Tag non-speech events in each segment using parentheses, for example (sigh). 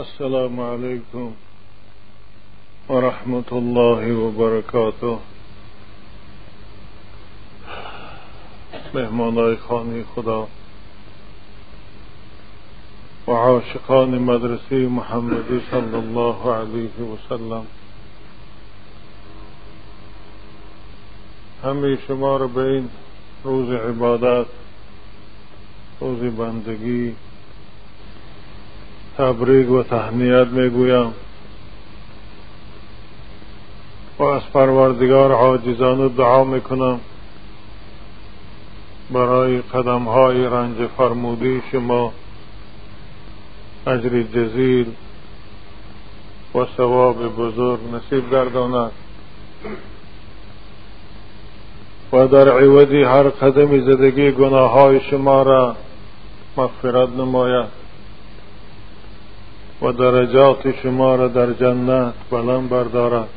السلام عليكم ورحمة الله وبركاته. مهمانای خانه خدا و عاشقان مدرسه محمدی صلی الله علیه و سلم. همه شما را به این روز عبادت روز بندگی تبریک و تهنیت می‌گویم. و از پروردگار عاجزانه دعا می‌کنم. برای قدم های رنج فرمودی شما اجر جزیل و ثواب بزرگ نصیب گرداند. و در عوضی هر قدم زدگی گناه های شما را مغفرت نماید. و درجات شما را در جنت بلند بردارد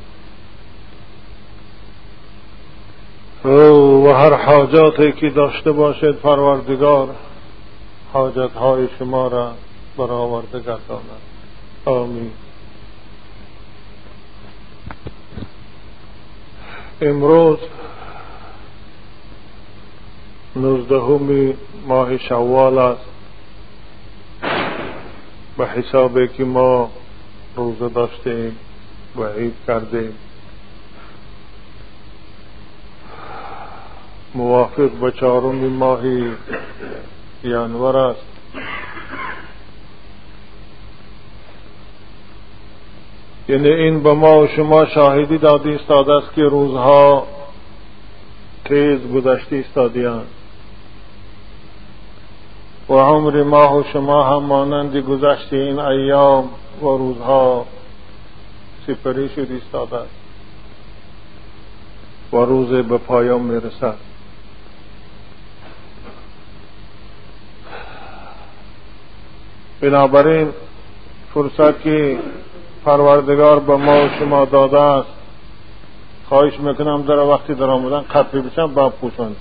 و هر حاجاتی که داشته باشد پروردگار حاجت های شما را برآورده گرداند. آمین. امروز نوزدهمی ماه شوال است. به حسابی که ما روزه داشتیم و عید کردیم. موافق به چهارم ماه ینور است. یعنی این به ما و شما شاهدی داده ایستاده است که روزها تیز گذشته ایستادیاند و عمر ما و شما هم مانند گذشته این ایام و روزها سپری شد ایستاده و روز به پایان می‌رسد. بنابراین فرصت که پروردگار به ما و شما داده است خواهش می‌کنم در وقتی در آمدن قطعی بشم با پوشند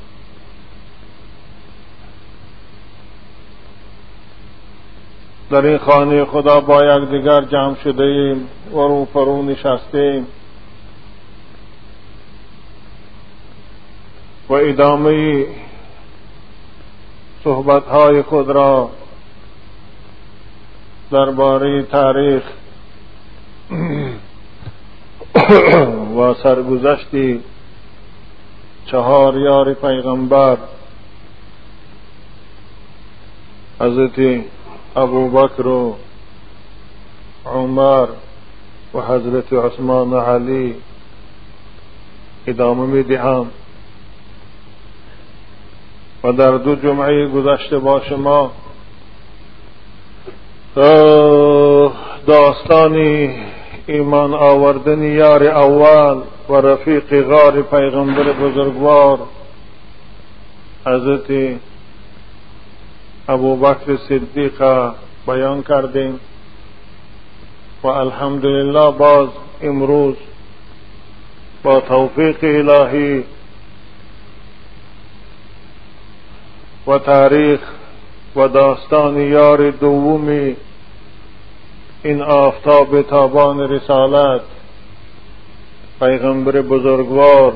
در این خانه خدا با یکدیگر جمع شده ایم و رو فرو نشسته ایم و ادامه صحبت های خود را درباره تاریخ و سرگذشتی چهار یار پیغمبر حضرت ابو بکر و عمر و حضرت عثمان و علی ادامه می دهم و در دو جمعه گذشته با شما داستانی ایمان آوردن یار اول و رفیق غار پیغمبر بزرگوار حضرت ابو بکر صدیق بیان کردیم و الحمدلله باز امروز با توفیق الهی و تاریخ و داستان یار دومی این آفتاب تابان رسالت پیغمبر بزرگوار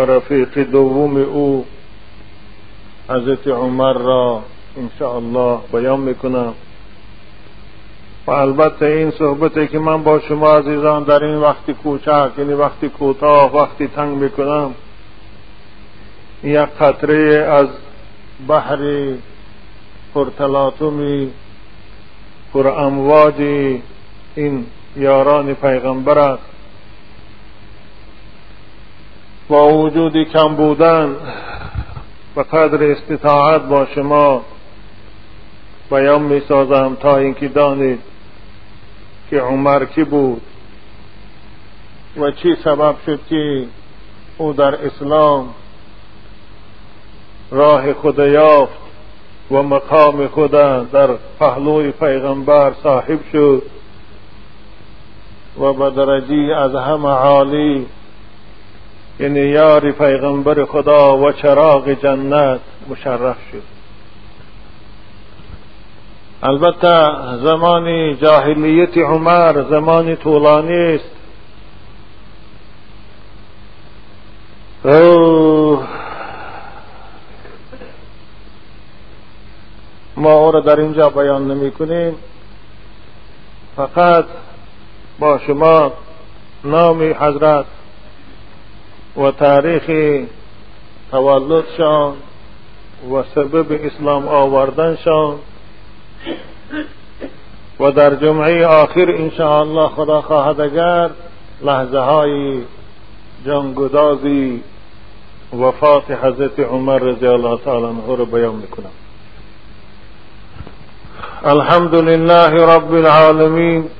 رفیق دوم او حضرت عمر را الله بیان می‌کنم. و البته این صحبتی که من با شما عزیزان در این وقتی کوچک یعنی وقتی کوتاه وقتی تنگ می‌کنم یک قطره از بحر پرتلاطمی پر امواج این یاران پیغمبر است. با وجود کم بودن و قدر استطاعت با شما بیان می سازم تا اینکه دانید که عمر کی بود و چی سبب شد که او در اسلام راه خود یافت و مقام خود در پهلوی پیغمبر صاحب شد و به درجی از همه عالی یعنی یار پیغمبر خدا و چراغ جنت مشرف شد. البته زمان جاهلیت عمر زمان طولانی است. ما او را در اینجا بیان نمی کنیم. فقط با شما نام حضرت و تاریخ تولدشان و سبب اسلام آوردنشان و در جمعه آخر الله خدا خواهد اگر لحظه های جانگدازی وفات حضرت عمر رضی الله تعالی عنه رو بیان می‌کنم. الحمد لله رب العالمين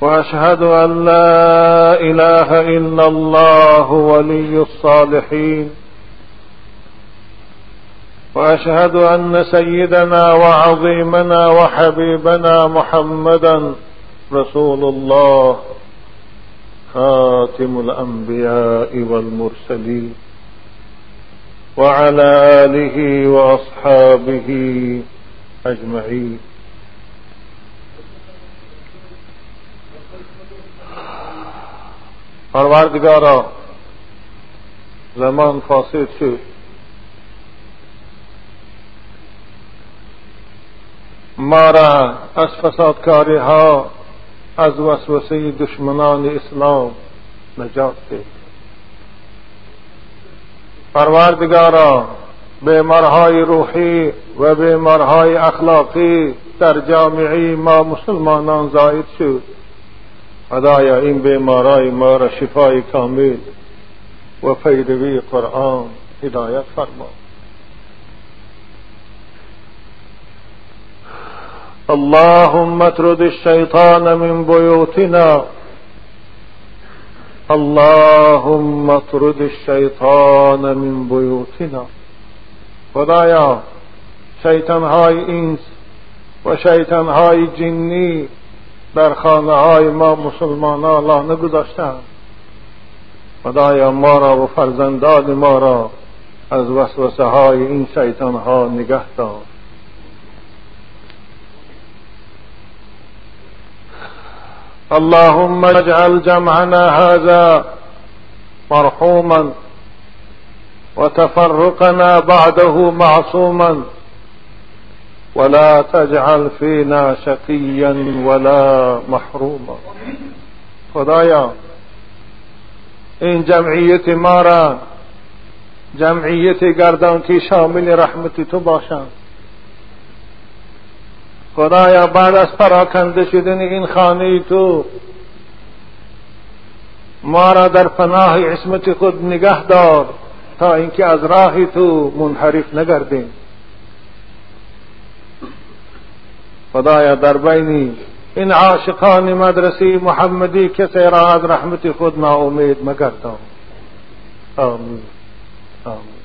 وأشهد أن لا إله إلا الله ولي الصالحين. وأشهد أن سيدنا وعظيمنا وحبيبنا محمدا رسول الله خاتم الأنبياء والمرسلين وعلى آله وأصحابه أجمعين. پروردگارا، زمان فاسد شد ما را از فسادکاری ها از وسوسه دشمنان اسلام نجات ده پروردگارا بیمارهای روحی و بیمارهای اخلاقی در جامعه ما مسلمانان زاید شد خدایا این بیمارای ما را شفای کامل و پیروی قرآن هدایت فرما. اللهم اطرد الشيطان من بيوتنا. اللهم اطرد الشيطان من بيوتنا. خدایا شیطان های اینس و شیطان های جنی در خانه های ما مسلمان لانه گذاشتند خدایا ما را و فرزندان ما را از وسوسه های این شیطان ها نگه دار. اللهم اجعل جمعنا هذا مرحوما وتفرقنا بعده معصوما. ولا تجعل فينا شقيا ولا محروما. خدایا، این جمعیت ما را جمعیت گردان که شامل رحمت تو باشند خدایا، بعد از پراکنده شدن این خانه تو ما را در پناه عصمت خود نگه دار تا اینکه از راه تو منحرف نگردیم. فضايا در إن عاشقان مدرسي محمدي كسير عاد رحمتي रहमत खुद ना उम्मीद آمين. آمين.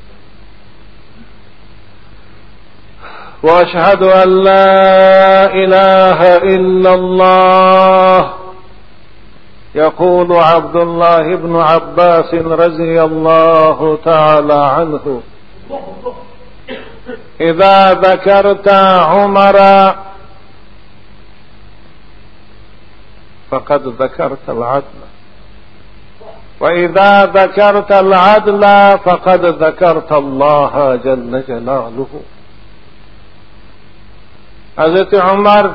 وأشهد أن لا إله إلا الله. يقول عبد الله بن عباس رضي الله تعالى عنه إذا ذكرت عمر فقد ذكرت العدل. وإذا ذكرت العدل فقد ذكرت الله جل جلاله. حضرت عمر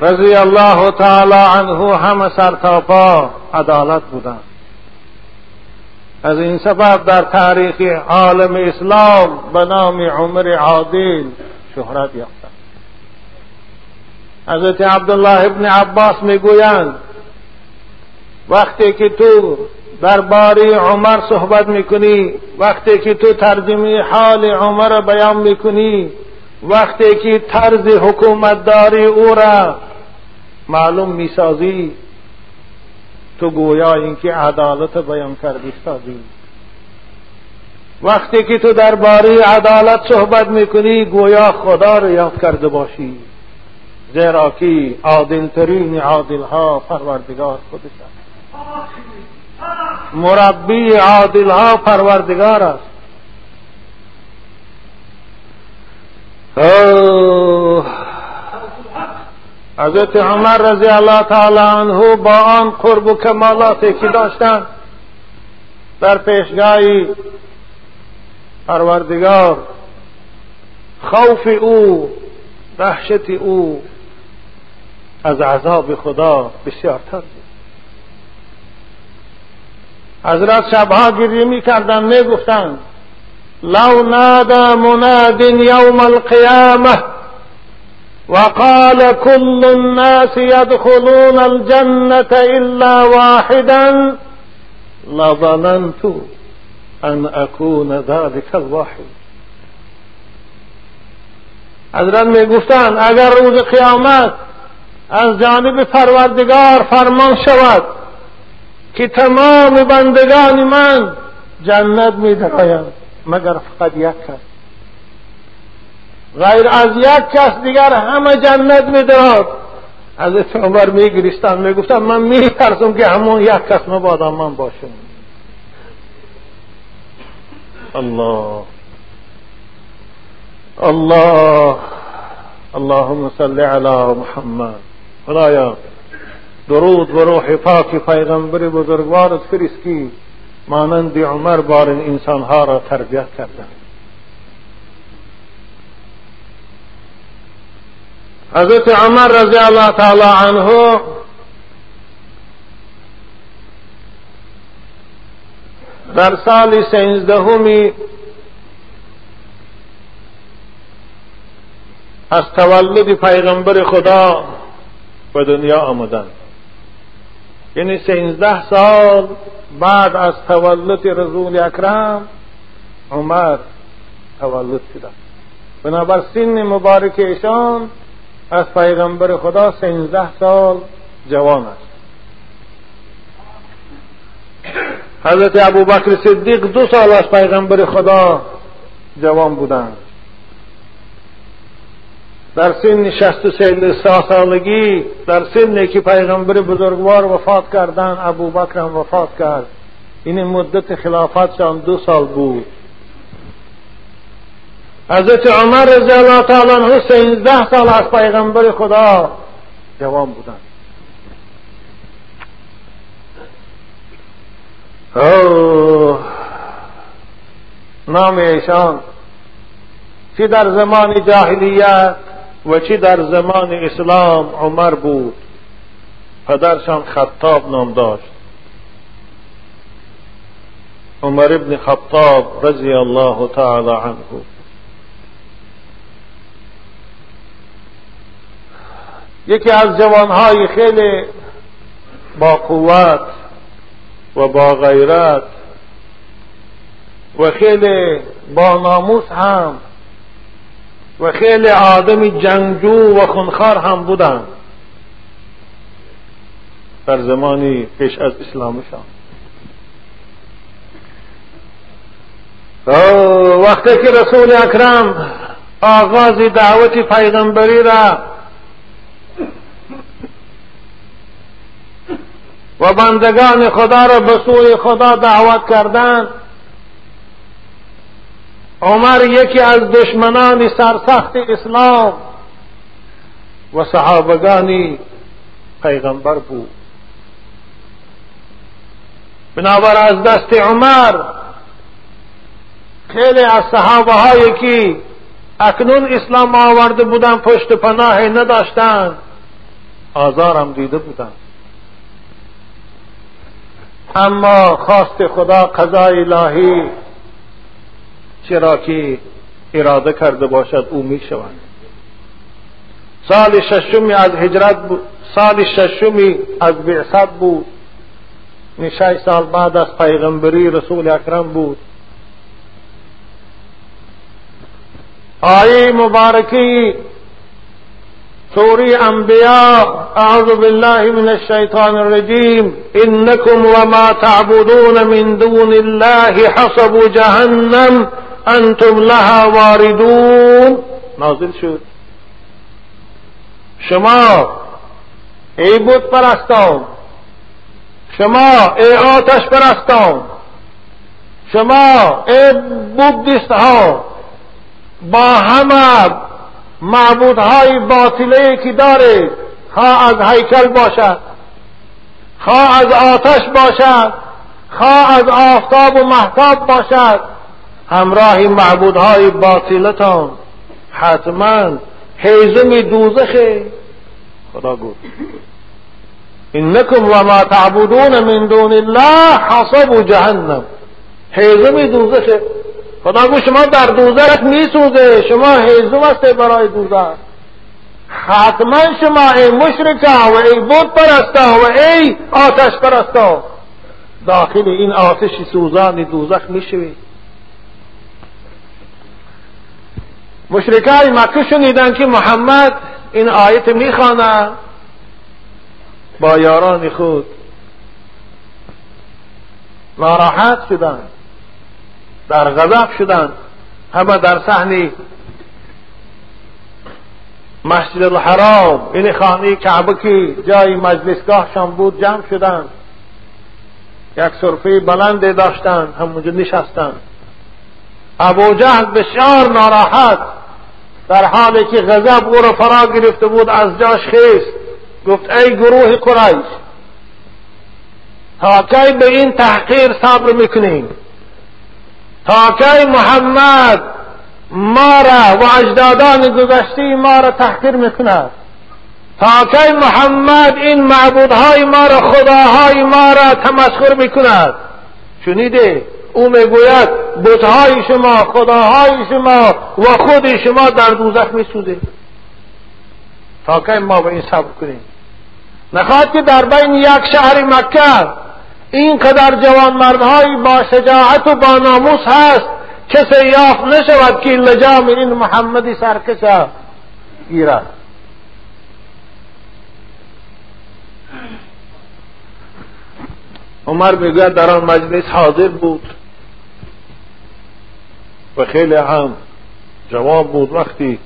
رضی الله تعالی عنه همه سرتاپا عدالت بودند از این سبب در تاریخ عالم اسلام به نام عمر عادل شهرت یافتند حضرت عبدالله ابن عباس می‌گویند وقتی که تو درباره عمر صحبت می‌کنی وقتی که تو ترجمه حال عمر بیان می‌کنی وقتی که طرز حکومتداری او را معلوم می‌سازی تو گویا اینکه عدالت بیان کردی سازی. وقتی که تو درباره عدالت صحبت می‌کنی گویا خدا را یاد کرده باشی. زیرا که عادلترین عادل ها پروردگار خودش مربی عادل ها پروردگار است. حضرت عمر رضی الله تعالی عنه با آن قرب و کمالاتی که داشتند در پیشگاهی پروردگار خوف او وحشت او از عذاب خدا بسیارتر بود. حضرت شبها گریه می کردن می گفتند لو نادى مناد يوم القيامة وقال كل الناس يدخلون الجنة إلا واحدا لظننت أن أكون ذلك الواحد. حضرت می گفتند اگر روز قیامت از جانب پروردگار فرمان شود که تمام بندگان من جنت می درآیند مگر فقط یک کس. غیر از یک کس دیگر همه جنت می دراد حضرت عمر می گریستن می گفتن من می ترسم که همون یک کس مبادا من باشم. الله. الله. اللهم صل على محمد. خدایا درود و روح پاک پیغمبر بزرگوارت فرسکی مانند عمر بار این انسانها را تربیت کردند حضرت عمر رضی الله تعالی عنه در سال سینزدهمی از تولد پیغمبر خدا به دنیا آمدند یعنی سینزده سال بعد از تولد رسول اکرم عمر تولد شده. بنابر سن مبارک ایشان از پیغمبر خدا سینزده سال جوان است. حضرت ابوبکر صدیق دو سال از پیغمبر خدا جوان بودند. در سن شست و سالگی در سن که پیغمبر بزرگوار وفات کردن ابو هم وفات کرد. این مدت خلافتشان دو سال بود. حضرت عمر رضی الله تعالی عنه سیزده سال از پیغمبر خدا جوان بودند. نام ایشان چی در زمان جاهلیت و چی در زمان اسلام عمر بود؟ پدرشان خطاب نام داشت. عمر ابن خطاب رضی الله تعالی عنه. یکی از جوانهای خیلی با قوت و با غیرت و خیلی با ناموس هم و خیلی آدم جنگجو و خونخوار هم بودند در زمانی پیش از اسلامشان وقتی که رسول اکرم آغاز دعوت پیغمبری را و بندگان خدا را به سوی خدا دعوت کردند عمر یکی از دشمنان سرسخت اسلام و صحابگانی پیغمبر بود. بنابر از دست عمر خیلی از صحابه هایی که اکنون اسلام آورده بودن پشت پناه نداشتند آزارم دیده بودند اما خواست خدا قضای الهی چرا که اراده کرده باشد او می شود سال ششمی از هجرت بود. سال ششمی از بعثت بود. شش سال بعد از پیغمبری رسول اکرم بود. آیه مبارکی سوری انبیاء اعوذ بالله من الشیطان الرجیم انکم وما تعبدون من دون الله حسب جهنم انتم لها واردون. نازل شد. شما ای بود پرستان. شما ای آتش پرستان. شما ای بودیست ها با همه معبودهای باطله که داره خواه از هیکل باشد خواه از آتش باشد خواه از آفتاب و محتاب باشد. همراه معبودهای باطلتان. حتما حیزم دوزخه. خدا گفت. انکم و ما تعبدون من دون الله حصب جهنم. حیزم دوزخه. خدا گفت شما در دوزخ میسوزه. شما حیزم است برای دوزخ. حتما شما ای مشرکا و ای بود پرستا و ای آتش پرستا داخل این آتش سوزان دوزخ می‌شوید. مشرکای مکه شنیدن که محمد این آیت می‌خوانه. با یاران خود. ناراحت شدن. در غضب شدن. همه در صحنه مسجد الحرام. این خانه کعبه که جای مجلسگاهشان بود جمع شدن. یک صرفه بلند داشتن. همونجا نشستن. ابو جهل بسیار ناراحت. در حالی که غضب او را فرا گرفته بود از جاش خیست. گفت ای گروه قریش تا کی به این تحقیر صبر می‌کنیم؟ تا کی محمد ما را و اجدادان گذشته ما را تحقیر می‌کند؟ تا کی محمد این معبودهای ما را خداهای ما را تمسخر می‌کند؟ شنیده او می‌گوید بتهای شما خداهای شما و خود شما در دوزخ میسوزه. تا کی ما به این صبر کنیم؟ نخواهد که در بین یک شهر مکه اینقدر جوان مردهایی با شجاعت و با ناموس هست کسی یافت نشود که لجام این محمدی سرکش گیرد عمر می‌گوید در آن مجلس حاضر بود. و خیلی هم جواب بود وقتی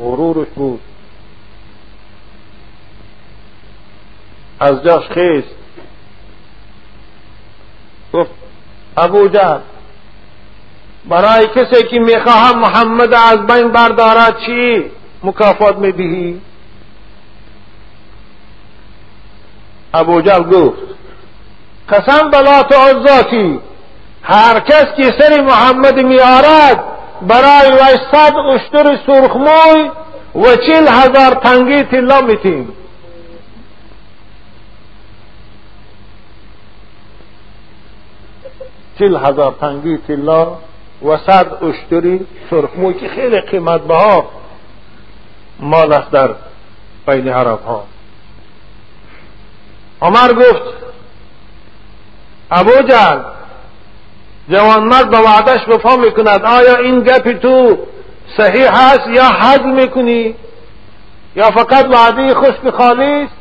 غرورش بود. از جاش خیست. گفت ابو جهل برای کسی که می‌خواهم محمد از بین بردارد چی مکافات می‌دهی؟ ابو جهل گفت قسم بلات عزا کی هر کس که سر محمد میارد برای وی صد اشتر سرخموی و چل هزار تنگی تلا میتیم چل هزار تنگی تلا و صد اشتری سرخموی که خیلی قیمت بها مال است در بین عرب ها. عمر گفت ابو جهل جوانمرد به وعدش وفا می‌کند. آیا این گپ تو صحیح هست یا حد می‌کنی؟ یا فقط وعده خشک خالی است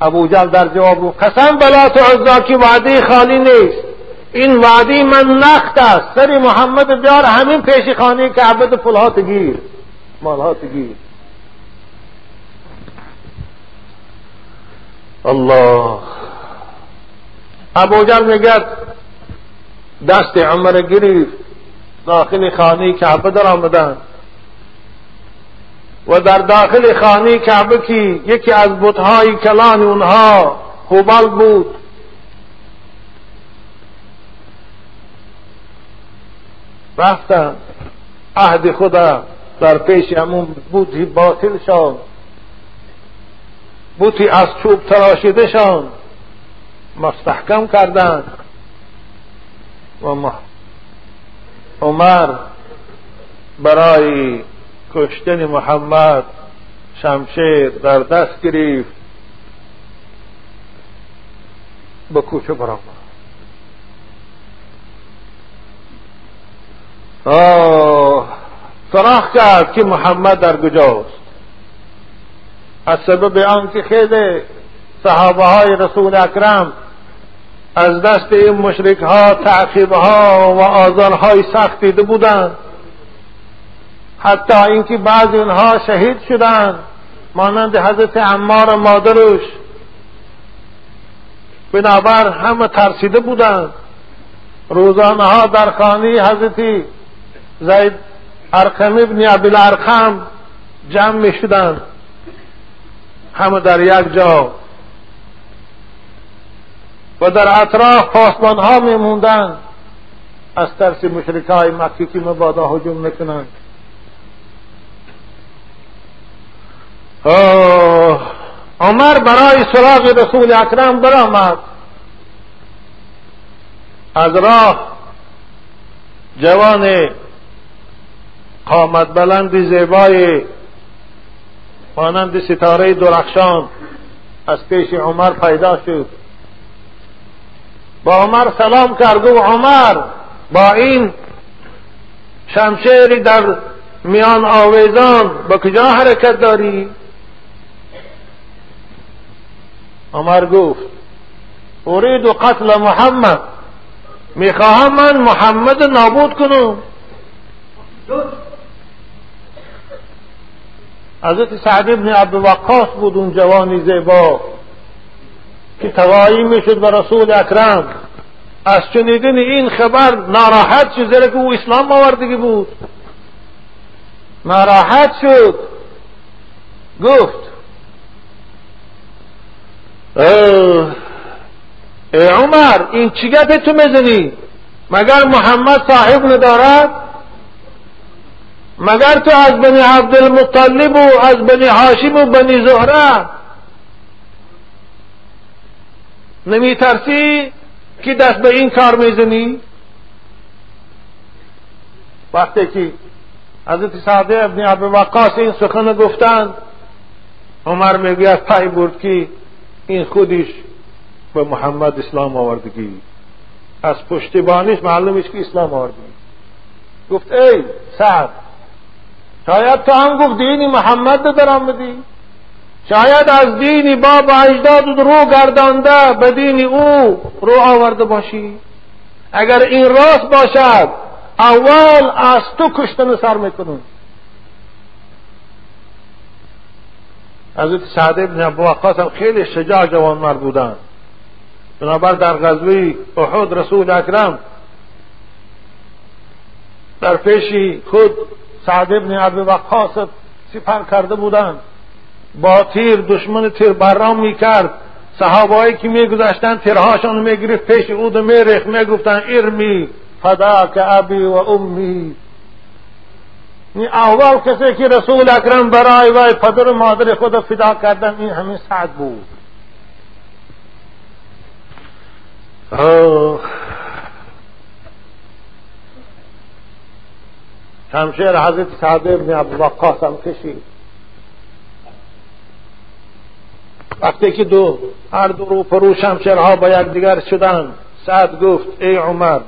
ابو جل در جواب گفت قسم بلات عزا که وعده خالی نیست. این وعده من نخت است. سر محمد بیار همین پیش خانه که عبد پلهات گیر. مالهات گیر. الله. ابو جل میگد دست عمر گریف داخل خانه کعبه در آمدن و در داخل خانه کعبه کی یکی از بتهای کلان اونها خوبال بود. رفتن. عهد خدا در پیش همون بودی باطل شان. بوتی از چوب تراشیده شان. مستحکم کردند و عمر برای کشتن محمد شمشیر در دست گرفت. به کوچه برآمد سراخ کرد که محمد در کجاست. از سبب آنکه خیلی صحابه های رسول اکرم از دست این مشرک ها تعقیب ها و آزار های سخت دیده بودند. حتی اینکه بعضی اونها شهید شدند مانند حضرت عمار مادرش بنابر همه ترسیده بودند. روزانه ها در خانه حضرت زید ارقم ابن ارقم جمع می شدن همه در یک جا. و در اطراف پاسبان ها می موندن از ترس مشرک های مکی که مبادا هجوم می‌کنند. عمر برای سراغ رسول اکرم برآمد. از راه جوان قامت بلند زیبای مانند ستاره درخشان از پیش عمر پیدا شد. با عمر سلام کرد و عمر با این شمشیری در میان آویزان به کجا حرکت داری؟ عمر گفت اريد قتل محمد می‌خواهم من محمد نابود کنم. حضرت سعد ابن عبد وقاص بود اون جوانی زیبا. که توایی می‌شد به رسول اکرم. از شنیدن این خبر ناراحت شد زیرا که او اسلام آوردگی بود. ناراحت شد. گفت ای عمر این چی گپه تو می‌زنی؟ مگر محمد صاحب ندارد؟ مگر تو از بنی عبدالمطلب و از بنی هاشم و بنی زهره؟ نمی ترسی که دست به این کار می‌زنی؟ وقتی که حضرت سعده ابن عبد وقاص این سخن گفتند عمر می‌گوید پای برد که این خودش به محمد اسلام آوردگی از پشتیبانیش معلوم که اسلام آوردگی گفت ای سعد شاید تو هم گفت دین محمد در آمدی شاید از دین باب اجداد رو گردانده به دین او رو آورده باشی. اگر این راست باشد اول از تو کشتن سر می‌کنم. حضرت سعد ابن ابو هم خیلی شجاع جوان مرد بودن بنابر در غزوه احد رسول اکرم در پیشی خود سعد ابن ابو وقاص سپر کرده بودند. با تیر دشمن تیر برام می‌کرد. صحابایی که میگذشتن تیرهاشان می‌گرفت پیش او میریخت می‌گفتن ارمی فدا که ابی و امی. اول کسی که رسول اکرم برای وای پدر و مادر خود فدا کردن این همین سعد بود. شمشیر حضرت سعد ابن عبدالوقاس هم کشید. وقتی که دو هر دو رو پرو شمشیرها با یک دیگر شدن؟ سعد گفت ای عمر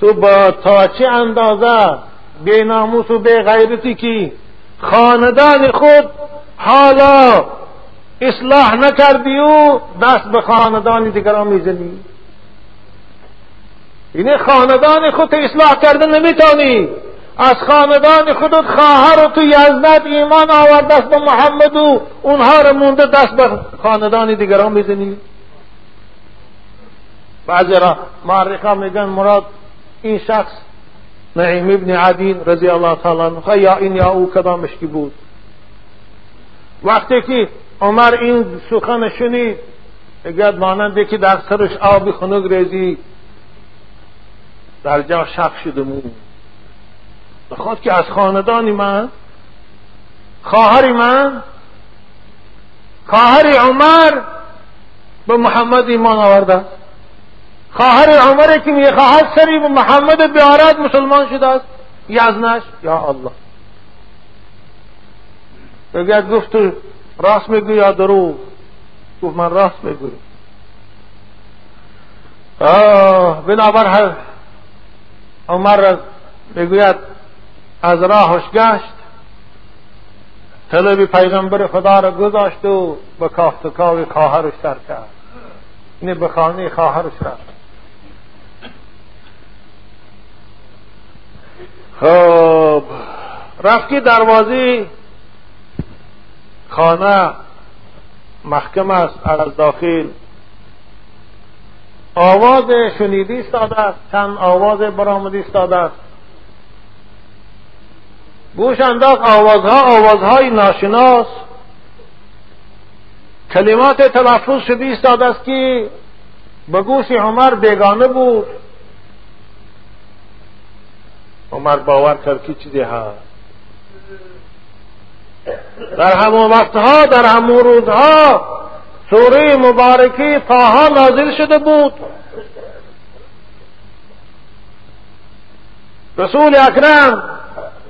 تو با تا چه اندازه؟ بے ناموس و بے غیرتی کی خاندان خود حالا اصلاح نکردی و دست به خاندان دیگران می‌زنی؟ یعنی خاندان خود اصلاح کرده نمی‌تونی. از خاندان خودت خواهر و تو یزدت ایمان آورد دست به محمد و اونها رو مونده دست به خاندان دیگران می‌زنی بعضی را معرقه میگن مراد این شخص نعیم ابن عدین رضی الله تعالی عنه یا این یا او کدامش کی بود. وقتی که عمر این سخن شنید اگر ماننده که در سرش آبی خنک ریزی در جا شق شده بخواد که از خاندانی من خواهر من خواهر عمر به محمد ایمان آورده. خواهر عمر که می‌خواهد سری به محمد بیارد مسلمان شده است. یزنش یا الله. بگه گفت راست میگوی یا درو گفت من راست میگوی بنابر عمر می‌گوید از راهش گشت. طلب پیغمبر خدا را گذاشت و به کافتکاوی خواهرش سر کرد. اینه به خانه خواهرش رفت. خب رفتی دروازه خانه محکم است از داخل. آواز شنیدی استاده است چند آواز برآمدی استاده است؟ گوش انداخت آوازها آوازهای ناشناس. کلمات تلفظ شده ایستاد است که به گوش عمر بیگانه بود. عمر باور کرد که چیزی هست در همون وقتها در همون روزها سوره مبارکی تاها نازل شده بود. رسول اکرم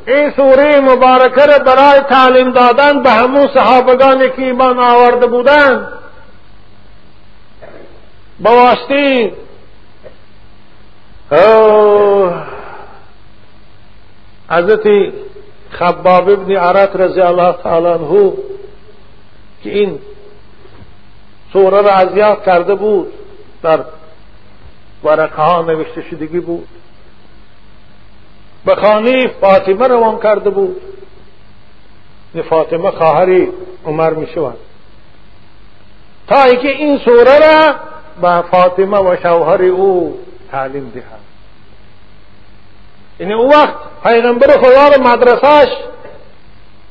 این سوره مبارکه را برای تعلیم دادن به همون صحابگانی که ایمان آورده بودند به واسطه حضرت خباب ابن عرط رضی الله تعالی عنه که این سوره را اذیت کرده بود در ورقه ها نوشته شدگی بود. به خانه فاطمه روان کرده بود. فاطمه خواهری عمر می شود تا اینکه این سوره را به فاطمه و شوهر او تعلیم دهد. یعنی او وقت پیغمبر خدا رو مدرسهش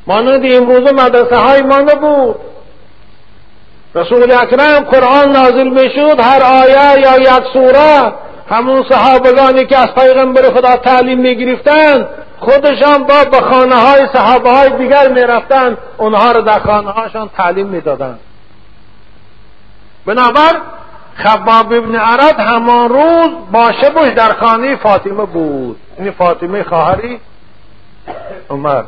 مانند امروز مدرسه های ما نبود. رسول اکرم قرآن نازل می‌شد هر آیه یا یک سوره همون صحابگانی که از پیغمبر خدا تعلیم می‌گرفتند خودشان با به خانه های صحابه های دیگر می‌رفتند اونها رو در خانه هاشان تعلیم می‌دادند بنابر خباب ابن عرد همان روز با شبش در خانه فاطمه بود. این فاطمه خواهری عمر.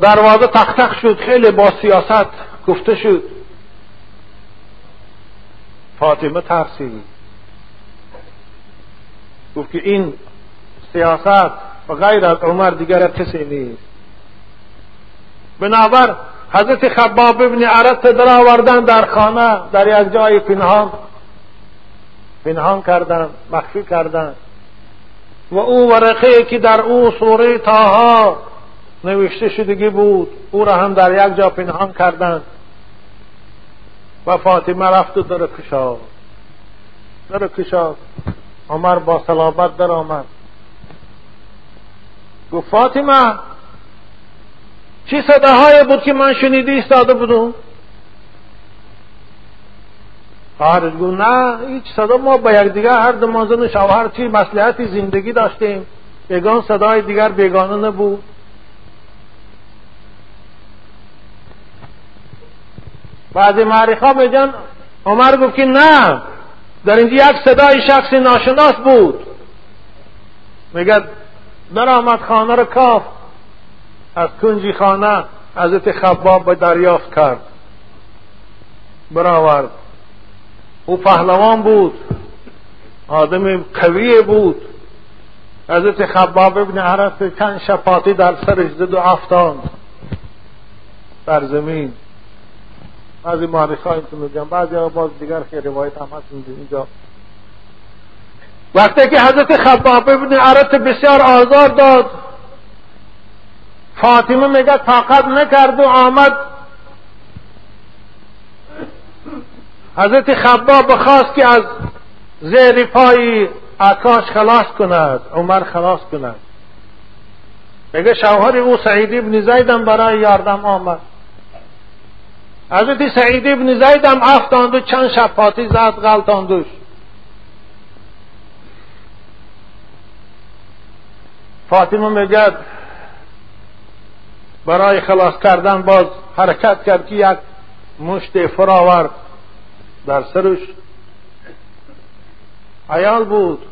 دروازه تخت تخ شد خیلی با سیاست گفته شد. فاطمه ترسید گفت که این سیاست و غیر از عمر دیگر کسی نیست. بنابر حضرت خباب ابن عرط در آوردن در خانه در یک جای پنهان پنهان کردن مخفی کردن. و او ورقه که در او سوره تاها نوشته شدگی بود او را هم در یک جا پنهان کردند. و فاطمه رفت و در کشاد در کشاد عمر با سلامت در آمد. گفت فاطمه چی صداهای بود که من شنیدی ایستاده بودم؟ خارج گو نه هیچ صدا ما با دیگر هر دو زن شوهر چی مسلحتی زندگی داشتیم. یگان صدای دیگر بیگانه نبود. بعضی معریخا میگن عمر گفت که نه در اینجا یک صدای شخصی ناشناس بود. میگه در آمد خانه رو کاف. از کنجی خانه حضرت خباب به دریافت کرد. برآورد. او پهلوان بود. آدم قوی بود. حضرت خباب ابن عرف چند شپاتی در سرش زد و افتان در زمین. بعضی معرخ ها اینطور میگن بعضی ها باز دیگر که روایت هم هست اینجا. وقتی که حضرت خباب ابن عرط بسیار آزار داد فاطمه میگه طاقت نکرد و آمد. حضرت خباب بخواست که از زیر پای آکاش خلاص کند عمر خلاص کند. میگه شوهر او سعید ابن زیدم برای یاردم آمد. حضرت سعید ابن زید هم افتاند و چند شب پاتی زد غلطاندوش فاطمه میگد برای خلاص کردن باز حرکت کرد که یک مشت فراور در سرش. عیال بود.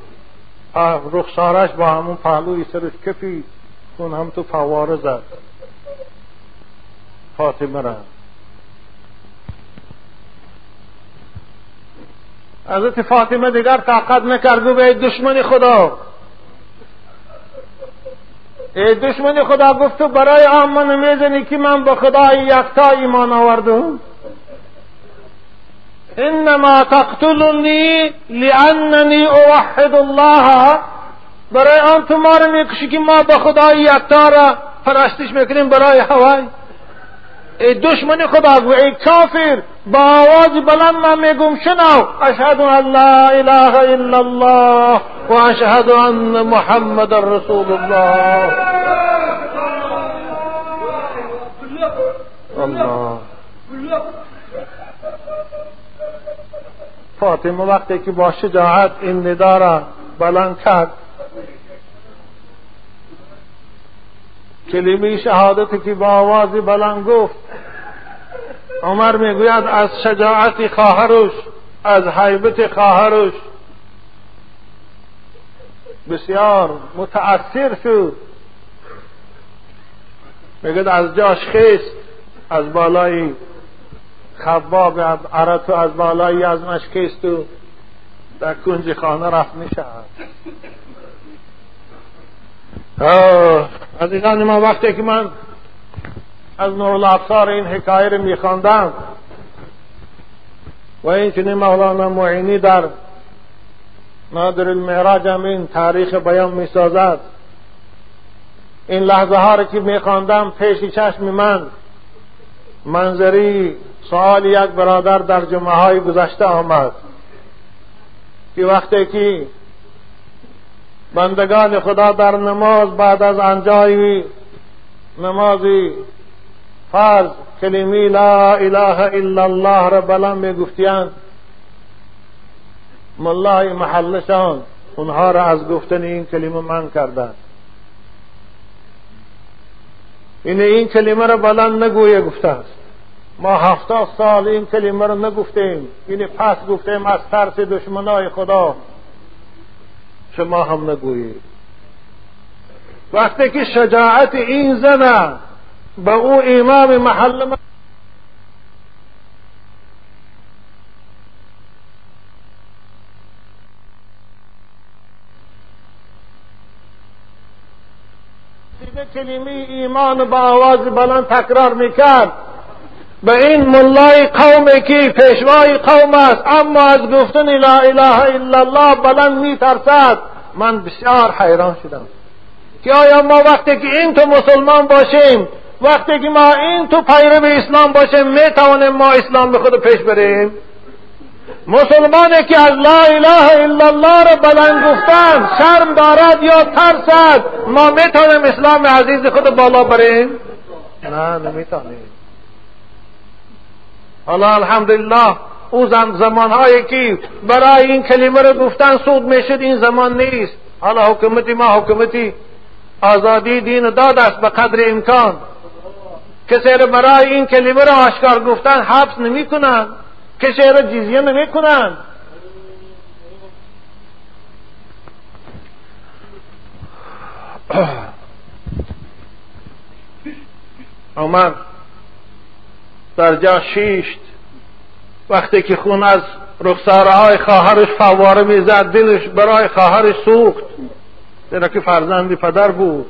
رخسارش با همون پهلوی سرش کفی کن هم تو فواره زد. فاطمه را حضرت فاطمه دیگر طاقت نکرد به دشمن خدا. ای دشمن خدا گفت تو برای آمن می‌زنی که من به خدای یکتا ایمان آوردم. انما تقتلنی لاننی اوحد الله. برای آن تو ما رو می‌کشی که ما به خدای یکتا را پرستش می‌کنیم برای هوای. ای دشمن خدا گو ای کافر. باواز بلند میں گم شناؤ. اشہد اللہ الہ الا اللہ و اشہد ان محمد الرسول اللہ. اللہ. فاطمه وقتی که با شجاعت این ندا را بلند کرد. کلمه شهادتی که با آواز بلند گفت. عمر می‌گوید از شجاعت خواهرش از حیبت خواهرش. بسیار متأثر شد. میگد از جاش خیست از بالای خباب عرتو از بالای ازمش خیست و در کنج خانه رفت می‌شد عزیزان ما وقتی که من از نور این حکایه رو میخواندم. و این مولانا معینی در نادر المعراج هم این تاریخ بیان می‌سازد. این لحظه ها رو که میخواندم پیش چشم من منظری سوال یک برادر در جمعه های گذشته آمد. که وقتی که بندگان خدا در نماز بعد از انجای نمازی فرض کلمی لا اله الا الله را بلند می گفتیان. ملای محلشان اونها را از گفتن این کلمه من کردند این این کلمه را بلند نگویه گفته است. ما هفتاد سال این کلمه را نگفتیم. این پس گفتیم از ترس دشمنای خدا. شما هم نگویید. وقتی که شجاعت این زنه به او امام محل ما کلمه ایمان با آواز بلند تکرار می‌کرد. به این ملای قومی که پیشوای قوم است اما از گفتن لا اله الا الله بلند میترسد. من بسیار حیران شدم. که آیا ما وقتی که این تو مسلمان باشیم وقتی که ما این تو پیرو اسلام باشیم می توانیم ما اسلام به خود پیش بریم؟ مسلمانی که از لا اله الا الله را بلند گفتن شرم دارد یا ترسد ما می توانیم اسلام عزیز خود بالا بریم؟ نه نمی توانیم حالا الحمدلله او زمانهایی که برای این کلمه را گفتن سود می‌شد این زمان نیست. حالا حکومتی ما حکومتی آزادی دین داد است به قدر امکان. کسی را برای این کلمه را آشکار گفتن حبس نمی کنند کسی را جزیه نمی کنند (coughs) عمر در جا شیشت. وقتی که خون از رخساره های خواهرش فواره می‌زد دلش برای خواهرش سوخت. زیرا که فرزند پدر بود.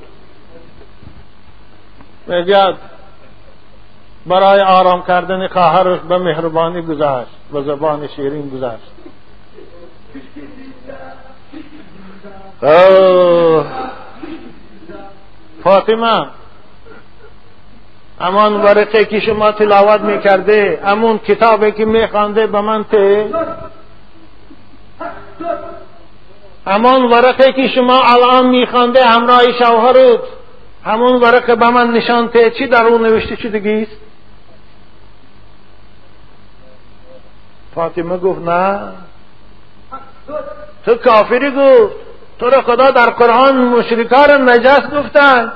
میگد برای آرام کردن خواهرش به مهربانی گذشت به زبان شیرین گذشت فاطمه امان ورقه که شما تلاوت می‌کرده امون کتابی که میخوانده به من ته. امان ورقه که شما الان میخوانده همراه شوهرت همون ورقه به من نشان ته. چی در اون نوشته شدگیست فاطمه گفت نه. تو کافری گفت. تو را خدا در قرآن مشرکان نجس گفتن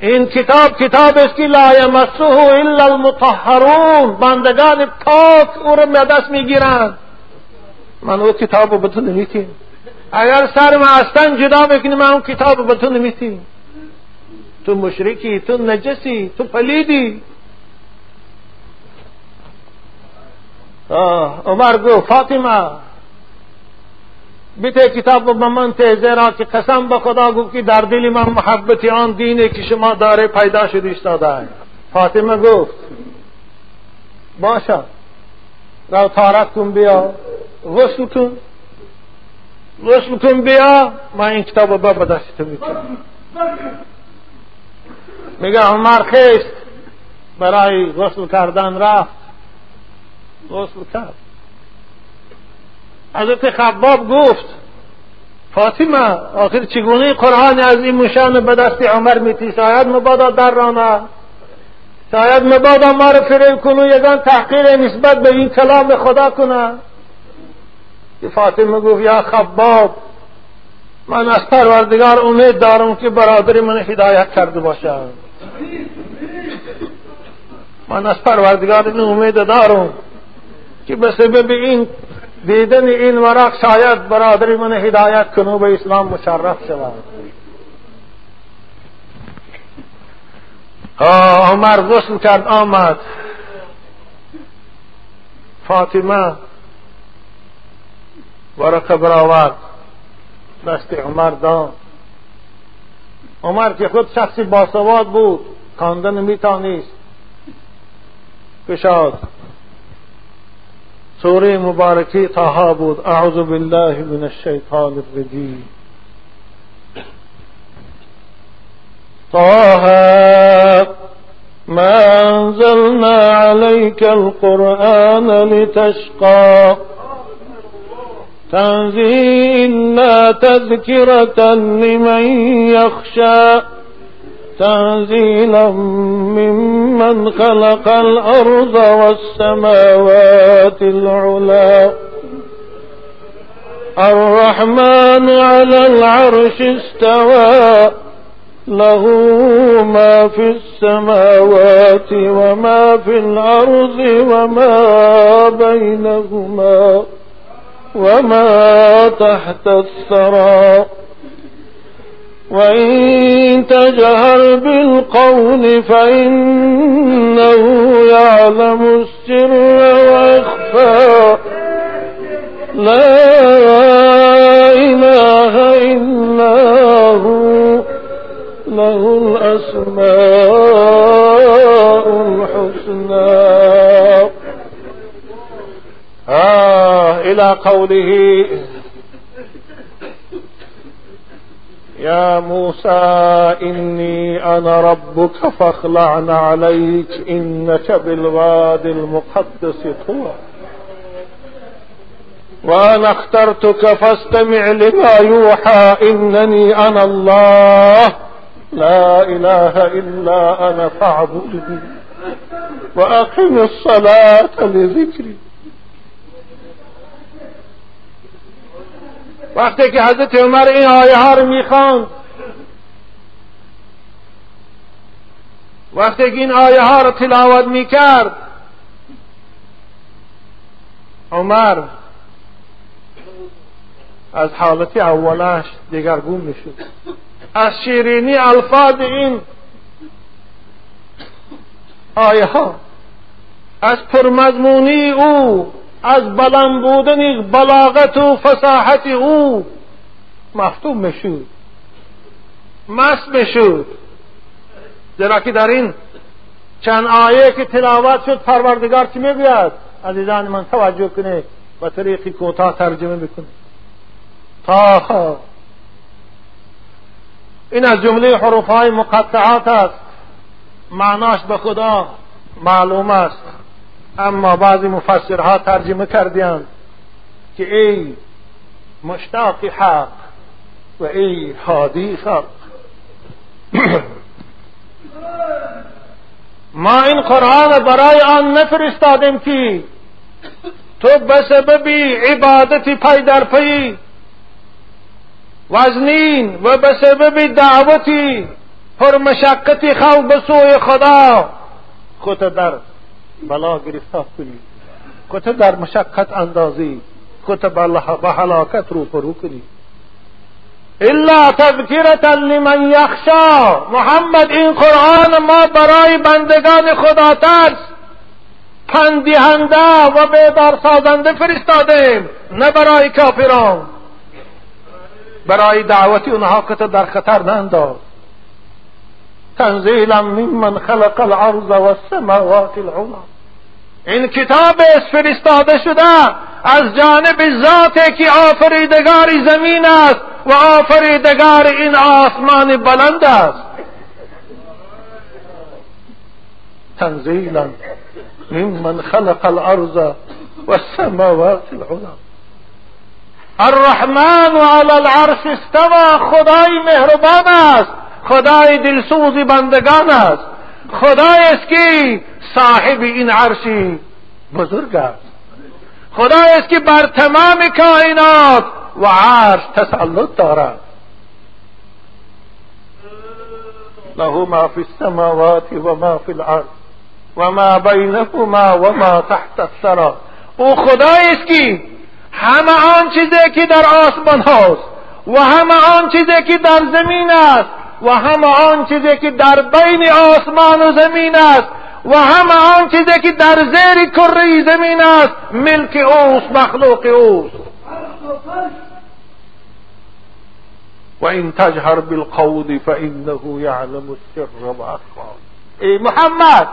این کتاب کتاب است که لا یمسه الا المطهرون. بندگان پاک او را به دست می‌گیرند. من او کتاب رو به تو نمیتیم اگر سر ما هستن جدا بکنی من اون کتاب رو به تو نمیتیم تو مشرکی تو نجسی تو پلیدی. عمر گو فاطمه بیته کتاب به من زیرا که قسم به خدا گفت که در دل من محبت آن دینه که شما داره پیدا شد ایستاده فاطمه گفت باشه رو تارت بیا غسل کن غسل کن بیا من این کتاب با به دست تو می‌کنم میگه عمر خیست برای غسل کردن رفت. غسل کرد حضرت خباب گفت فاطمه آخر چگونه قرآن از این مشان به دست عمر میتی؟ شاید مبادا در رانه شاید مبادا ما رو فریب کنو یگان تحقیر نسبت به این کلام خدا کنه. فاطمه گفت یا خباب من از پروردگار امید دارم که برادر من هدایت کرده باشد من از پروردگار امید دارم. که به سبب این دیدن این ورق شاید برادر من هدایت کنو به اسلام مشرف شود. عمر غسل کرد آمد. فاطمه ورقه برآورد دست عمر داد. عمر که خود شخصی باسواد بود خواندن میتانیست کشاد. سورة مبارکی تاها بود. أعوذ بالله من الشیطان الرجیم طه ما أنزلنا عليك القرآن لتشقى. تنزيلا تذكرة لمن يخشى. تنزيلا ممن خلق الأرض والسماوات العلا. الرحمن على العرش استوى له ما في السماوات وما في الأرض وما بينهما وما تحت الثرى. وإن تجهر بالقول فإنه يعلم السر ويخفى. لا إله إلا هو له الأسماء الحسنى. آه إلى قوله يا موسى إني أنا ربك فاخلعن عليك إنك بالوادي المقدس طوى. وأنا اخترتك فاستمع لما يوحى إنني أنا الله. لا إله إلا أنا فاعبدني وأقم الصلاة لذكري. وقتی که حضرت عمر این آیه ها رو می‌خواند وقتی که این آیه ها رو تلاوت می‌کرد عمر از حالت اولش دیگرگون می‌شد. از شیرینی الفاظ این آیه ها از پرمضمونی او از بلند بودن بلاغت و فساحت او مفتوب می‌شود مست می‌شود زیرا که در این چند آیه که تلاوت شد پروردگار چی می‌گوید؟ عزیزان من توجه کنه و طریقی کوتاه ترجمه بکنه. تا این از جمله حروف های مقطعات است. معناش به خدا معلوم است. اما بعضی مفسرها ترجمه کردند که ای مشتاق حق و ای حادی خلق (clears throat) ما این قرآن برای آن نفرستادیم که تو به سبب عبادتی پی در پی وزنین و به سبب دعوتی پر مشقتی خلق به سوی خدا خود در بلا گرفتار کنی. خود در مشقت اندازی خود به حلاکت رو فرو کنی. الا تذکرتا لمن یخشا. محمد این قرآن ما برای بندگان خدا ترس. پندهنده و بیدار سازنده فرستادیم نه برای کافران. برای دعوتی اونها که در خطر ننداز. تنزیلا ممن خلق الارض والسماوات العلا. این کتاب است فرستاده شده از جانب ذاتی که آفریدگار زمین است و آفریدگار این آسمان بلند است. تنزیلا ممن خلق الارض والسماوات العلا. الرحمن على العرش استوى خدای مهربان است. خدای دلسوز بندگان است. خدای است که صاحب این عرشی بزرگ است. خدای است که بر تمام کائنات و عرش تسلط دارد. له ما فی السماوات و ما فی الارض و ما بینهما و ما تحت الثرى او خدای است که همه آن چیزی که در آسمان هاست و همه آن چیزی که در زمین است و همه آن چیزی که در بین آسمان و زمین است و همه آن چیزی که در زیر کره زمین است ملک اوست مخلوق اوست. و این تجهر بالقول فانه یعلم السر و ای محمد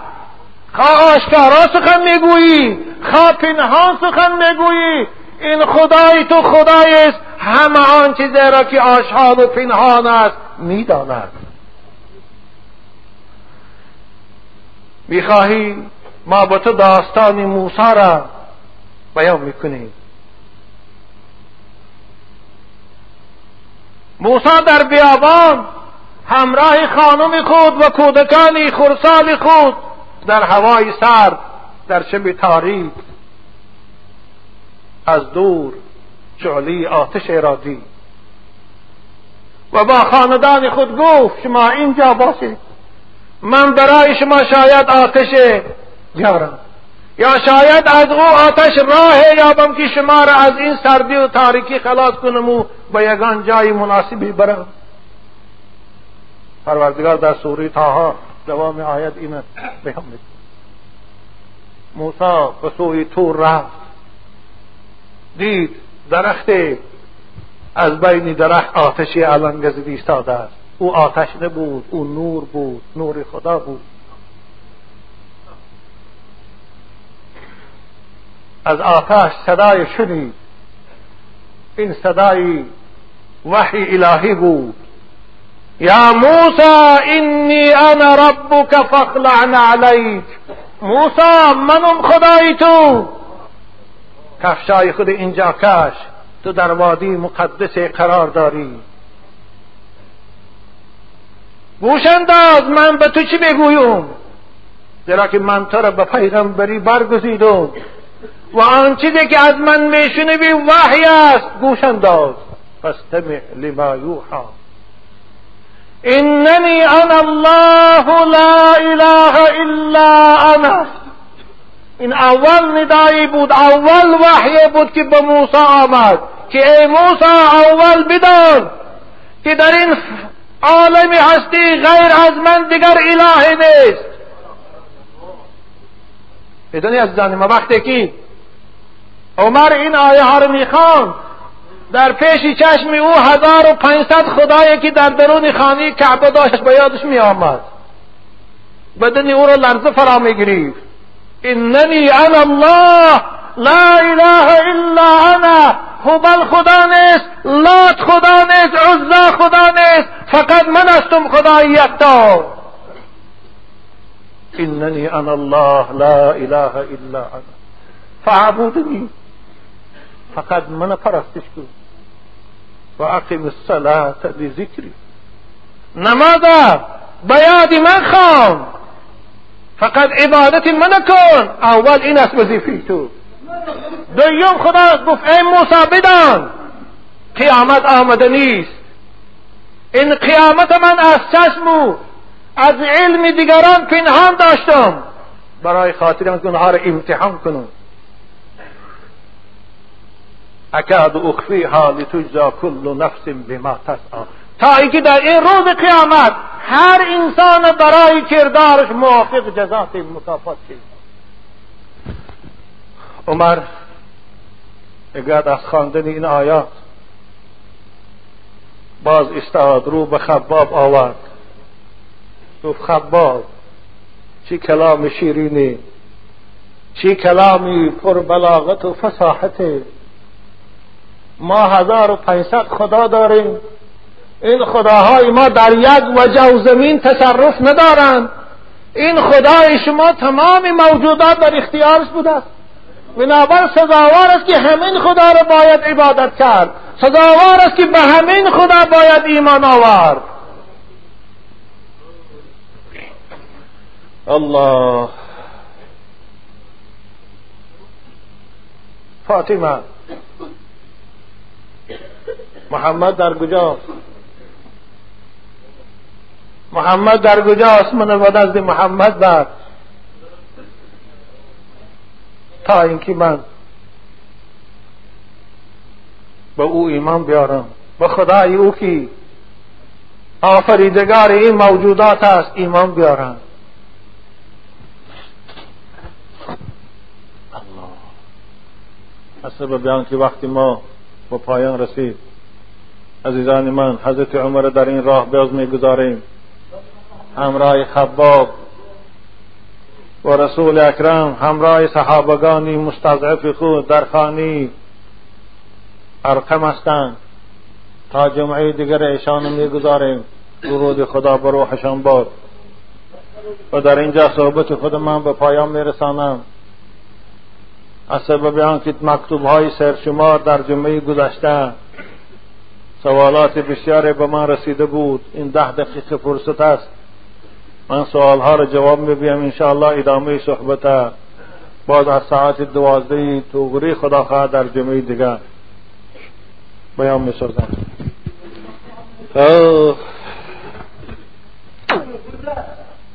خواه آشکارا سخن می‌گویی خواه پنهان سخن می‌گویی این خدای تو خدای است همه آن چیزی را که آشان و پنهان است می‌داند. می‌خواهی ما با تو داستان موسی را بیان می‌کنیم. موسی در بیابان همراه خانم خود و کودکانی خرسال خود در هوای سرد در شب تاریک از دور شعلی آتش را دید. و با خاندان خود گفت شما اینجا باشید من برای شما شاید آتش بیارم. یا شاید از او آتش راه یابم که شما را از این سردی و تاریکی خلاص کنم و به یگان جای مناسبی برم. پروردگار در سوره تاها دوام آیت این بیان موسی به سوی تور رفت. دید درخت از بین درخت آتشی علنگزید ایستاده است. او آتش نبود او نور بود نور خدا بود. از آتش صدای شنید. این صدای وحی الهی بود. یا موسى اینی انا ربك فاخلعن علیک. موسا من اون خدای تو. کفشای خود اینجا کش. تو در وادی مقدس قرار داری. گوش انداز من به تو چی بگویم؟ زیرا که من تو را به پیغمبری برگزیدم. و آن چیزی که از من میشنوی وحی است. گوش انداز فاستمع لما یوحا. اننی انا الله لا اله الا انا. این اول ندایی بود اول وحی بود که به موسی آمد. که ای موسی اول بدان که در این عالم هستی غیر از من دیگر اله نیست. بدونی از ما وقتی که عمر این آیه ها رو می‌خوان در پیش چشم او هزار و پنجصد خدایی که در درون خانه کعبه داشت به یادش می آمد بدن او را لرزه فرا می گریفت اننی انا الله لا اله الا انا. هبل خدا نیست لات خدا نیست عزا خدا نیست فقط من هستم خدای یکتا اننی أنا الله لا اله الا أنا. فعبودنی فقط من پرستش کن. و اقیم الصلاة لذکری. نماز بیاد من خوان فقط عبادت من کن. اول این است وظیفه تو. دویم خدا گفت ای موسی بدان. قیامت آمده نیست. این قیامت من از چشم از علم دیگران پنهان داشتم. برای خاطر من اونها را امتحان کنم. اکاد اخفیها لتجزا کل نفس بما تسعى تا اینکه در این روز قیامت هر انسان برای کردارش موافق جزات مکافات شد عمر اگر از خواندن این آیات باز استعاد رو به خباب آورد. گفت خباب چی کلام شیرینی؟ چی کلامی پر بلاغت و فصاحت؟ ما هزار و پنجصد خدا داریم. این خداهای ما در یک وجه و زمین تصرف ندارند. این خدای شما تمام موجودات در اختیارش بوده است. بنابر سزاوار است که همین خدا را باید عبادت کرد. سزاوار است که به همین خدا باید ایمان آورد. الله. فاطمه. محمد در کجاست؟ محمد در کجاست؟ من نزد محمد بر. تا اینکه من به او ایمان بیارم. به خدای او که آفریدگار این موجودات است ایمان بیارم. از سبب که وقتی ما به پایان رسید عزیزان من حضرت عمر در این راه باز می‌گذاریم. همراه خباب و رسول اکرم همراه صحابگانی مستضعف خود در خانی ارقم هستند. تا جمعه دیگر ایشان می‌گذاریم. درود خدا به روحشان باد. و در اینجا صحبت خود من به پایان میرسانم. از سبب آنکه مکتوب های سرشمار در جمعه گذشته سوالات بسیاری به من رسیده بود این ده دقیقه فرصت است. من سوال ها را جواب میبیم انشاءالله ادامه صحبت باز از ساعت دوازده توغری خدا خواهد در جمعه دیگر بیان می‌سازم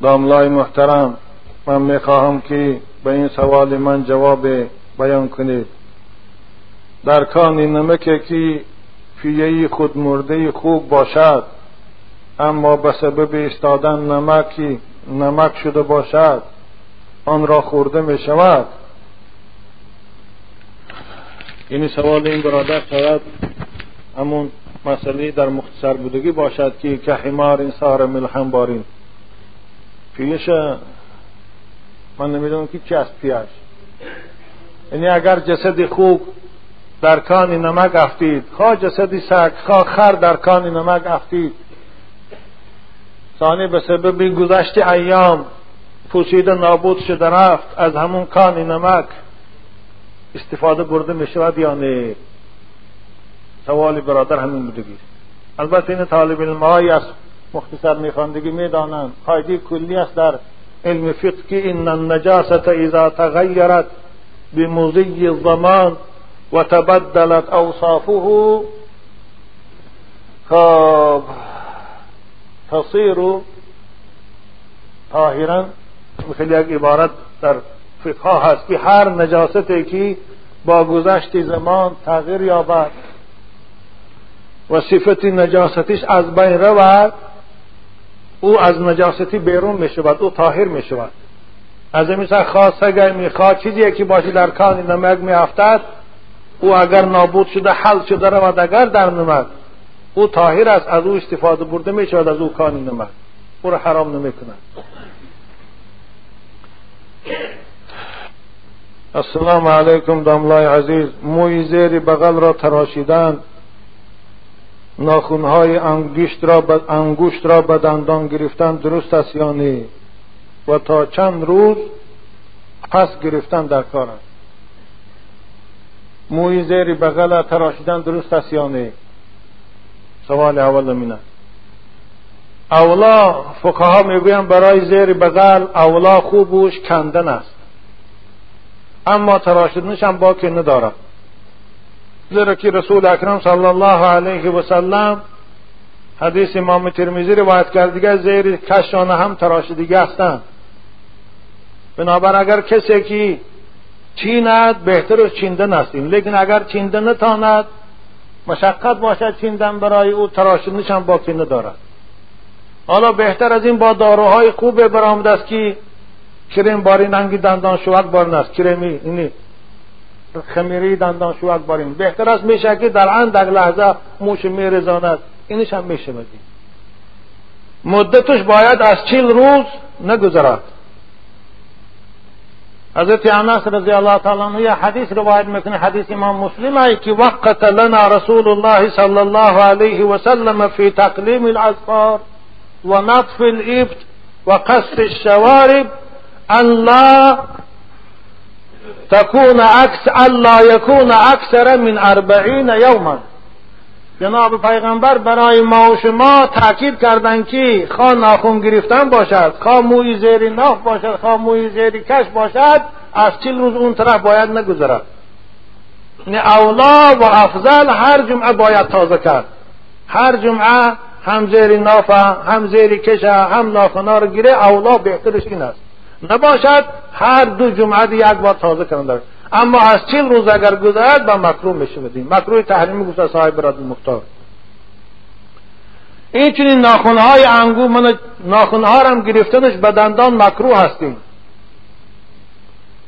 داملای محترم من می‌خواهم که به این سوال من جواب بیان کنید. در کان نمکه که فیه خود مرده خوب باشد اما به سبب استادن نمکی نمک شده باشد آن را خورده می شود یعنی سوال این برادر شاید همون مسئله در مختصر بودگی باشد که که حمار این سار ملحم بارین. پیش من نمی‌دونم که چی است پیش. یعنی اگر جسد خوب در کان نمک افتید خواه جسدی سگ خواه خر در کان نمک افتید ثانی به سبب گذشت ایام پوشیده نابود شده رفت از همون کان نمک استفاده برده می شود یا نه؟ سوال برادر همین بودگی البته این طالب علم از مختصر میخواندگی می‌دانند قاعده کلی است در علم فقه که ان النجاسه اذا تغیرت بمضي الزمان وتبدلت اوصافه. خب. تصیر طاهرا مثل یک عبارت در فقه هست که هر نجاستی که با گذشت زمان تغییر یابد و صفت نجاستش از بین رود او از نجاستی بیرون می شود او طاهر می شود از این مثل خواست می خواه چیزی که باشی در کان نمک می افتد او اگر نابود شده حل شده رود اگر در نمک او طاهر است از او استفاده برده می شود از او کانی نمک او را حرام نمی کند السلام علیکم داملای عزیز. موی زیر بغل را تراشیدن ناخونهای انگشت را به انگشت را به دندان گرفتن درست است یا نه؟ و تا چند روز پس گرفتن در کار است. موی زیر بغل تراشیدن درست است یا نه؟ سوال اول امینه اولا فقها می‌گویند برای زیر بغل اولا خوب بوش کندن است. اما تراشیدنش هم باکی ندارد. زیرا که رسول اکرم صلی الله علیه و سلم حدیث امام ترمیزی روایت کردگی زیر کشانه هم تراشیدگی هستند. بنابر اگر کسی که چیند بهتر چیندن هستیم لیکن اگر چیندن نتاند مشقت باشد چیندن برای او تراشیدنش هم باقی ندارد. حالا بهتر از این با داروهای خوب برآمده است که کریم باری ننگی دندان شوک بارن است. کرمی اینی خمیری دندان شوک بارین بهتر است میشه که در اندک لحظه موش میرزاند. اینش هم میشه بدیم مدتش باید از چیل روز نگذرد. Hz. Anas radıyallahu anh'a hadis rivayet metni hadis İmam Müslim ay ki vakkate lana Resulullah sallallahu aleyhi ve sellem fi taklimil azfar ve natfil ibt ve kasfil şevarib en la تكون أكس ألا يكون أكثر من أربعين يوما جناب پیغمبر برای ما و شما تاکید کردند که خواه ناخون گرفتن باشد خواه موی زیر ناف باشد خواه موی زیر کش باشد از چل روز اون طرف باید نگذرد. اولا و افضل هر جمعه باید تازه کرد. هر جمعه هم زیر نافه هم زیر کشه هم ناخونا رو گیره اولا بهترش این است. نباشد هر دو جمعه یک بار تازه کردن. اما از چل روز اگر گذرد به مکروه میشودیم مکروه تحریمی گفت صاحب براد مختار. این چنین ناخونهای انگور من ناخونها هم گرفتنش به دندان مکروه هستیم.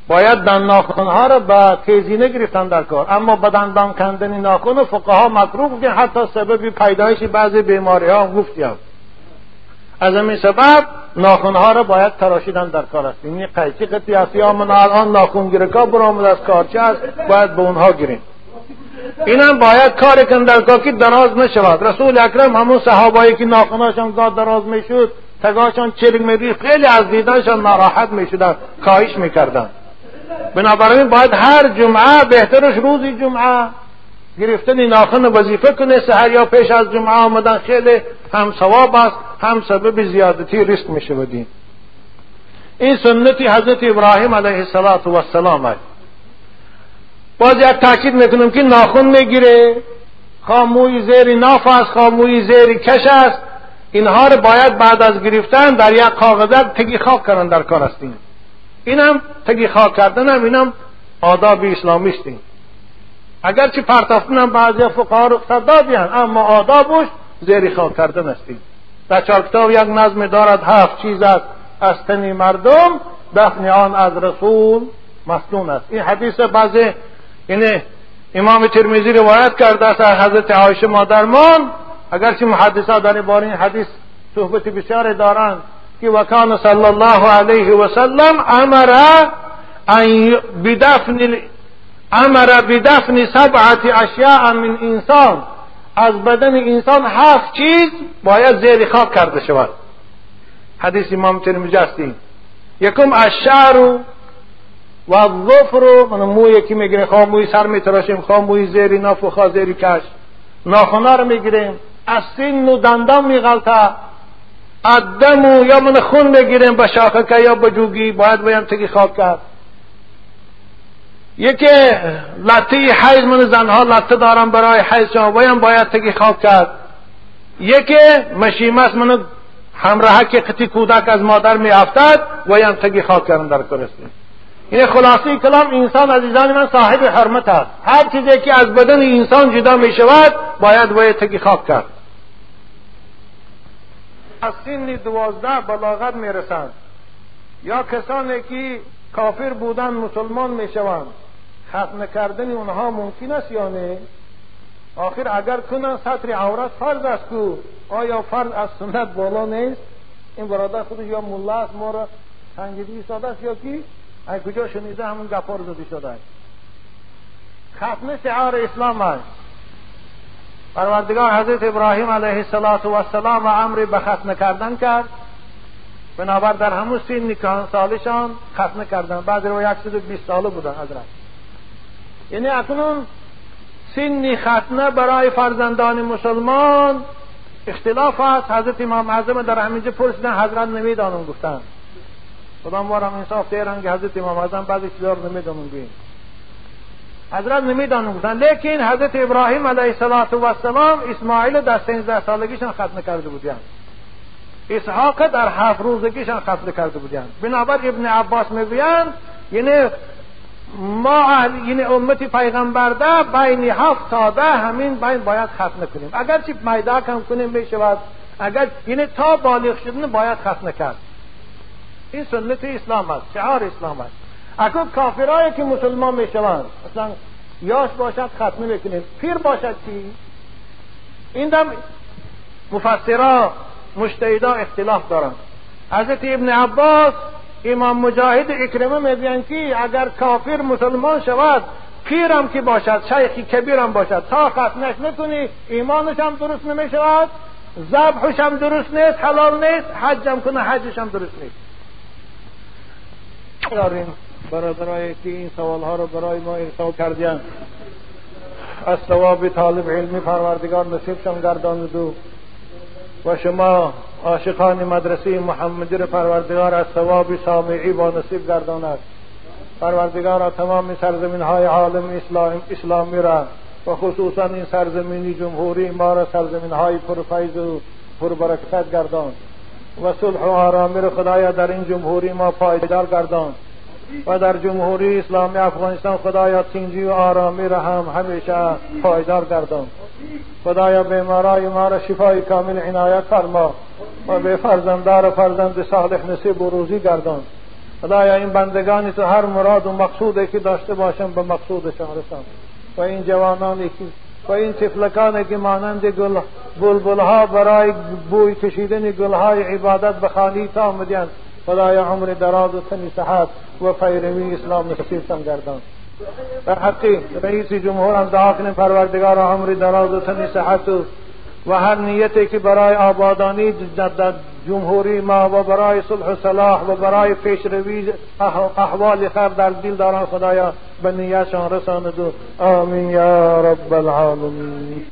باید دن ناخونها را به تیزی نگرفتن در کار. اما به دندان کندن ناخون فقها مکروه گفتن حتی سبب پیدایش بعضی بیماری ها گفتیم. از همین سبب ناخونها را باید تراشیدن در کار است. این قیچی است یا من الان ناخون گیرکا برامد از کارچه است باید به اونها گیریم. اینم باید کار کن در کار که دراز نشود. رسول اکرم همون صحابایی که ناخوناشان گاه دراز می‌شد تگاهشان چرک میری خیلی از دیدنشان ناراحت می‌شدن کاهش می‌کردن. بنابراین باید هر جمعه بهترش روزی جمعه. گرفتن ناخن وظیفه کنه سهر یا پیش از جمعه آمدن خیلی هم ثواب است هم سبب زیادتی ریسک میشه بدین این سنتی حضرت ابراهیم علیه السلام است. باز یک تاکید می‌کنم که ناخن می‌گیره خاموی زیر ناف است خاموی زیر کش است. اینها رو باید بعد از گرفتن در یک کاغذت تگی خاک کردن در کار هستیم اینم تگی خاک کردن هم اینم آداب اسلامی استیم اگرچه پرتافتن هم بعضی فقها رخصت دادیان اما آدابش زیر خاک کردن استیم در کتاب یک نظم دارد هفت چیز است. از تنی مردم دفن آن از رسول مسنون است. این حدیث بعضی این امام ترمیزی روایت کرده است از حضرت عایشه مادرمان. اگرچه محدثا در باره این حدیث صحبت بسیار دارند که وکان صلی الله علیه و سلم امر بدفن امر بدفن سبعت اشیاء من انسان از بدن انسان هفت چیز باید زیر خاک کرده شود. حدیث امام ترمذی است یکم الشعر و الظفر من مو یکی می‌گیریم خواه موی سر میتراشیم خواه موی زیر ناف و خواه زیر کش. ناخونا رو می‌گیریم. از سین و دندان میغلطه. ادمو یا من خون بگیریم به شاخکه یا به جوگی باید بایم تگی خاک کرد. یکی لطه حیز من زنها لطه دارم برای حیز شما. بایم باید تگی خاک کرد. یکی مشیمه من همراه که قطی کودک از مادر می افتد ویم تگی خاک کردن در کرستیم این خلاصی کلام انسان عزیزان من صاحب حرمت است. هر چیزی که از بدن انسان جدا می شود باید باید تگی خاک کرد. از سن دوازده بلاغت می‌رسند. یا کسانی که کافر بودن مسلمان می‌شوند. ختم کردن اونها ممکن است یا نه؟ آخر اگر کنن سطر عورت فرض است کو. آیا فرض از سنت بالا نیست؟ این برادر خودش یا ملا است ما را تنگیدی ساده است یا کی؟ از کجا شنیده همون گپا رو شده است؟ ختم شعار اسلام است. پروردگار حضرت ابراهیم علیه السلام و امر به ختم کردن کرد. بنابر در همون سین نکان سالشان ختم کردن. بعد رو یک بیست ساله بودن حضرت. یعنی اکنون سنی ختنه برای فرزندان مسلمان اختلاف است. حضرت امام اعظم در همینجا پرسیدن حضرت نمی‌دانم گفتن. خدا هم انصاف دیرن که حضرت امام اعظم بعضی چیزا رو نمی‌دانم بین حضرت نمی‌دانم گفتن. لیکن حضرت ابراهیم علیه السلام اسماعیل در سینزده سالگیشان ختم کرده بودند اسحاق در هفت روزگیشان ختم کرده بودند بنابر ابن عباس می‌گویند یعنی ما یعنی امت پیغمبر ده بین هفت تا ده همین بین باید ختم کنیم اگر چی میدا کم کنیم بشود اگر یعنی تا بالغ شدن باید ختم کرد این سنت اسلام است شعار اسلام است. اگر کافرایی که مسلمان می‌شوند مثلا یاش باشد ختم می‌کنیم پیر باشد چی؟ این دم مفسرا مشتهدا اختلاف دارند حضرت ابن عباس امام مجاهد اکرمه می‌گویند که اگر کافر مسلمان شود پیرم که باشد شیخی کبیرم باشد تا ختمش نکنی ایمانش هم درست نمی شود ذبحش هم درست نیست حلال نیست حجم کنه حجش هم درست نیست. داریم. برادرایی که این سوال ها رو برای ما ارسال کردیم از ثواب طالب علمی پروردگار نصیبشان گرداند و و شما عاشقان مدرسه محمدی رو پروردگار از ثواب سامعی با نصیب گرداند پروردگار تمام سرزمین های عالم اسلام اسلامی را و خصوصا این سرزمینی جمهوری ما را سرزمین های پرفیض و پربرکت گردان و صلح و آرامی را خدایا در این جمهوری ما پایدار گردان. و در جمهوری اسلامی افغانستان خدایا تینجی و آرامی را هم همیشه پایدار گردان. خدایا بیمارای ما را شفای کامل عنایت فرما و به فرزندار و فرزند صالح نصیب و روزی گردان. خدایا این بندگانی تو هر مراد و مقصودی که داشته باشم به مقصودشان رسان. و این جوانانی که و این طفلکانی که مانند گل بلبلها برای بوی کشیدن گلهای عبادت به خانی تا آمدیند خدای عمر دراز و سنی صحت و فیروی اسلام نصیب نصیبتان گردان. در حقی رئیس جمهور هم دعا کنیم پروردگار عمر دراز و سنی صحت و هر نیتی که برای آبادانی جمهوری ما و برای صلح و صلاح و برای پیشروی احوال خیر در دل داران خدایا به نیتشان رساند آمین یا رب العالمین.